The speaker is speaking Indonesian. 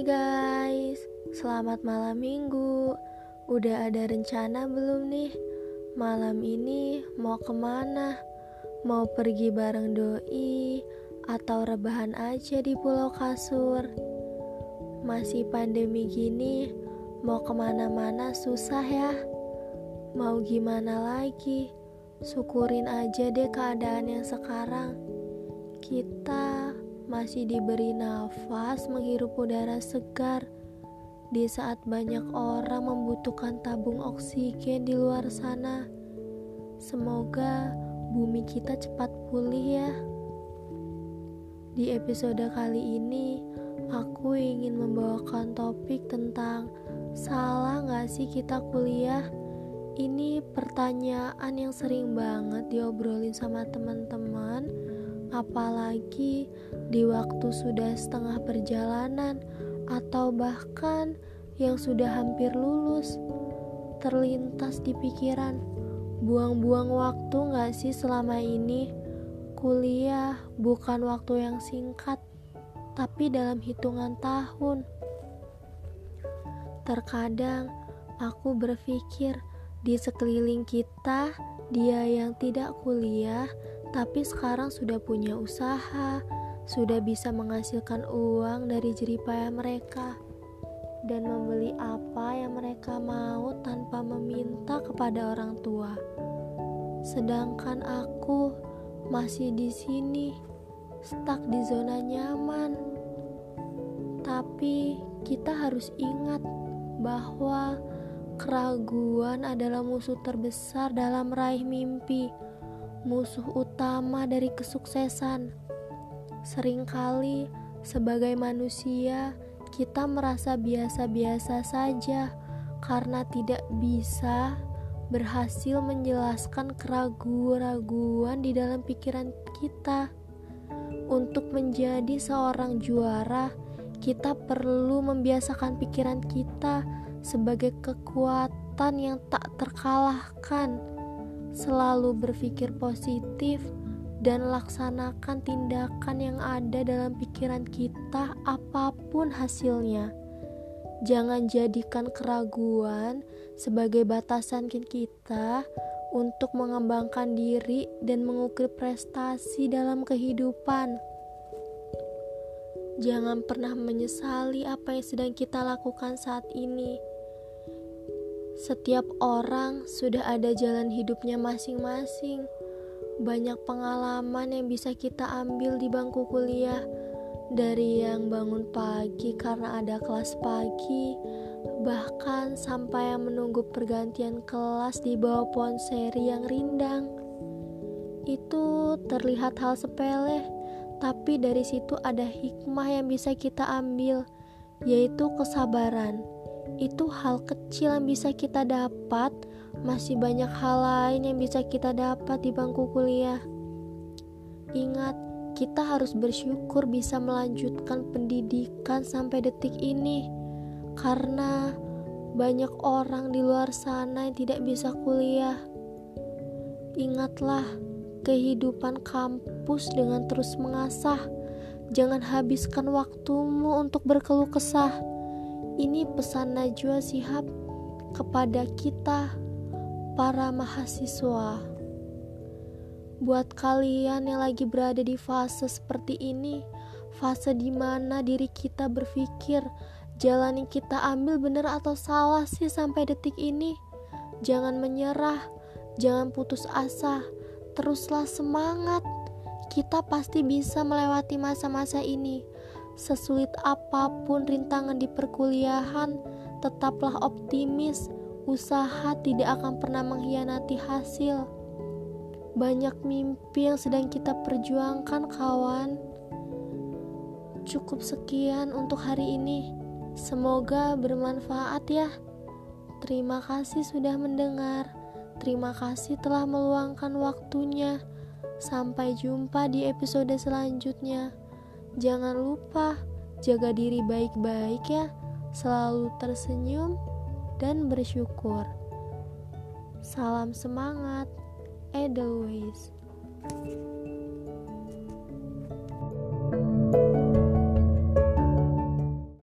Hai guys, selamat malam minggu Udah ada rencana belum nih? Malam ini mau ke mana? Mau pergi bareng doi? Atau rebahan aja di pulau kasur? Masih pandemi gini, mau ke mana-mana susah ya Mau gimana lagi? Syukurin aja deh keadaan yang sekarang Kita masih diberi nafas menghirup udara segar di saat banyak orang membutuhkan tabung oksigen di luar sana. Semoga bumi kita cepat pulih ya. Di episode kali ini, aku ingin membawakan topik tentang salah gak sih kita kuliah? Ini pertanyaan yang sering banget diobrolin sama teman-teman apalagi di waktu sudah setengah perjalanan atau bahkan yang sudah hampir lulus. Terlintas di pikiran, buang-buang waktu gak sih selama ini? Kuliah bukan waktu yang singkat, tapi dalam hitungan tahun. Terkadang aku berpikir di sekeliling kita, dia yang tidak kuliah tapi sekarang sudah punya usaha, sudah bisa menghasilkan uang dari jeripaya mereka, dan membeli apa yang mereka mau tanpa meminta kepada orang tua. Sedangkan aku masih di sini, stuck di zona nyaman. Tapi kita harus ingat bahwa keraguan adalah musuh terbesar dalam meraih mimpi musuh utama dari kesuksesan. Seringkali, sebagai manusia, kita merasa biasa-biasa saja karena tidak bisa berhasil menjelaskan keraguan-raguan di dalam pikiran kita. Untuk menjadi seorang juara, kita perlu membiasakan pikiran kita sebagai kekuatan yang tak terkalahkan selalu berpikir positif, dan laksanakan tindakan yang ada dalam pikiran kita, apa pun hasilnya. Jangan jadikan keraguan sebagai batasan kita untuk mengembangkan diri dan mengukir prestasi dalam kehidupan. Jangan pernah menyesali apa yang sedang kita lakukan saat ini setiap orang sudah ada jalan hidupnya masing-masing. Banyak pengalaman yang bisa kita ambil di bangku kuliah, dari yang bangun pagi karena ada kelas pagi, bahkan sampai yang menunggu pergantian kelas di bawah pohon seri yang rindang. Itu terlihat hal sepele, tapi dari situ ada hikmah yang bisa kita ambil, yaitu kesabaran itu hal kecil yang bisa kita dapat, masih banyak hal lain yang bisa kita dapat di bangku kuliah. Ingat, kita harus bersyukur bisa melanjutkan pendidikan sampai detik ini, karena banyak orang di luar sana yang tidak bisa kuliah. Ingatlah, kehidupan kampus dengan terus mengasah. Jangan habiskan waktumu untuk berkeluh kesah ini pesan Najwa Sihab kepada kita, para mahasiswa. Buat kalian yang lagi berada di fase seperti ini, fase di mana diri kita berpikir jalan yang kita ambil benar atau salah sih sampai detik ini. Jangan menyerah, jangan putus asa, teruslah semangat. Kita pasti bisa melewati masa-masa ini. Sesulit apa pun rintangan di perkuliahan, tetaplah optimis. Usaha tidak akan pernah mengkhianati hasil. Banyak mimpi yang sedang kita perjuangkan, kawan. Cukup sekian untuk hari ini. Semoga bermanfaat ya. Terima kasih sudah mendengar. Terima kasih telah meluangkan waktunya. Sampai jumpa di episode selanjutnya. Jangan lupa jaga diri baik-baik ya, selalu tersenyum dan bersyukur. Salam semangat, Edelweiss.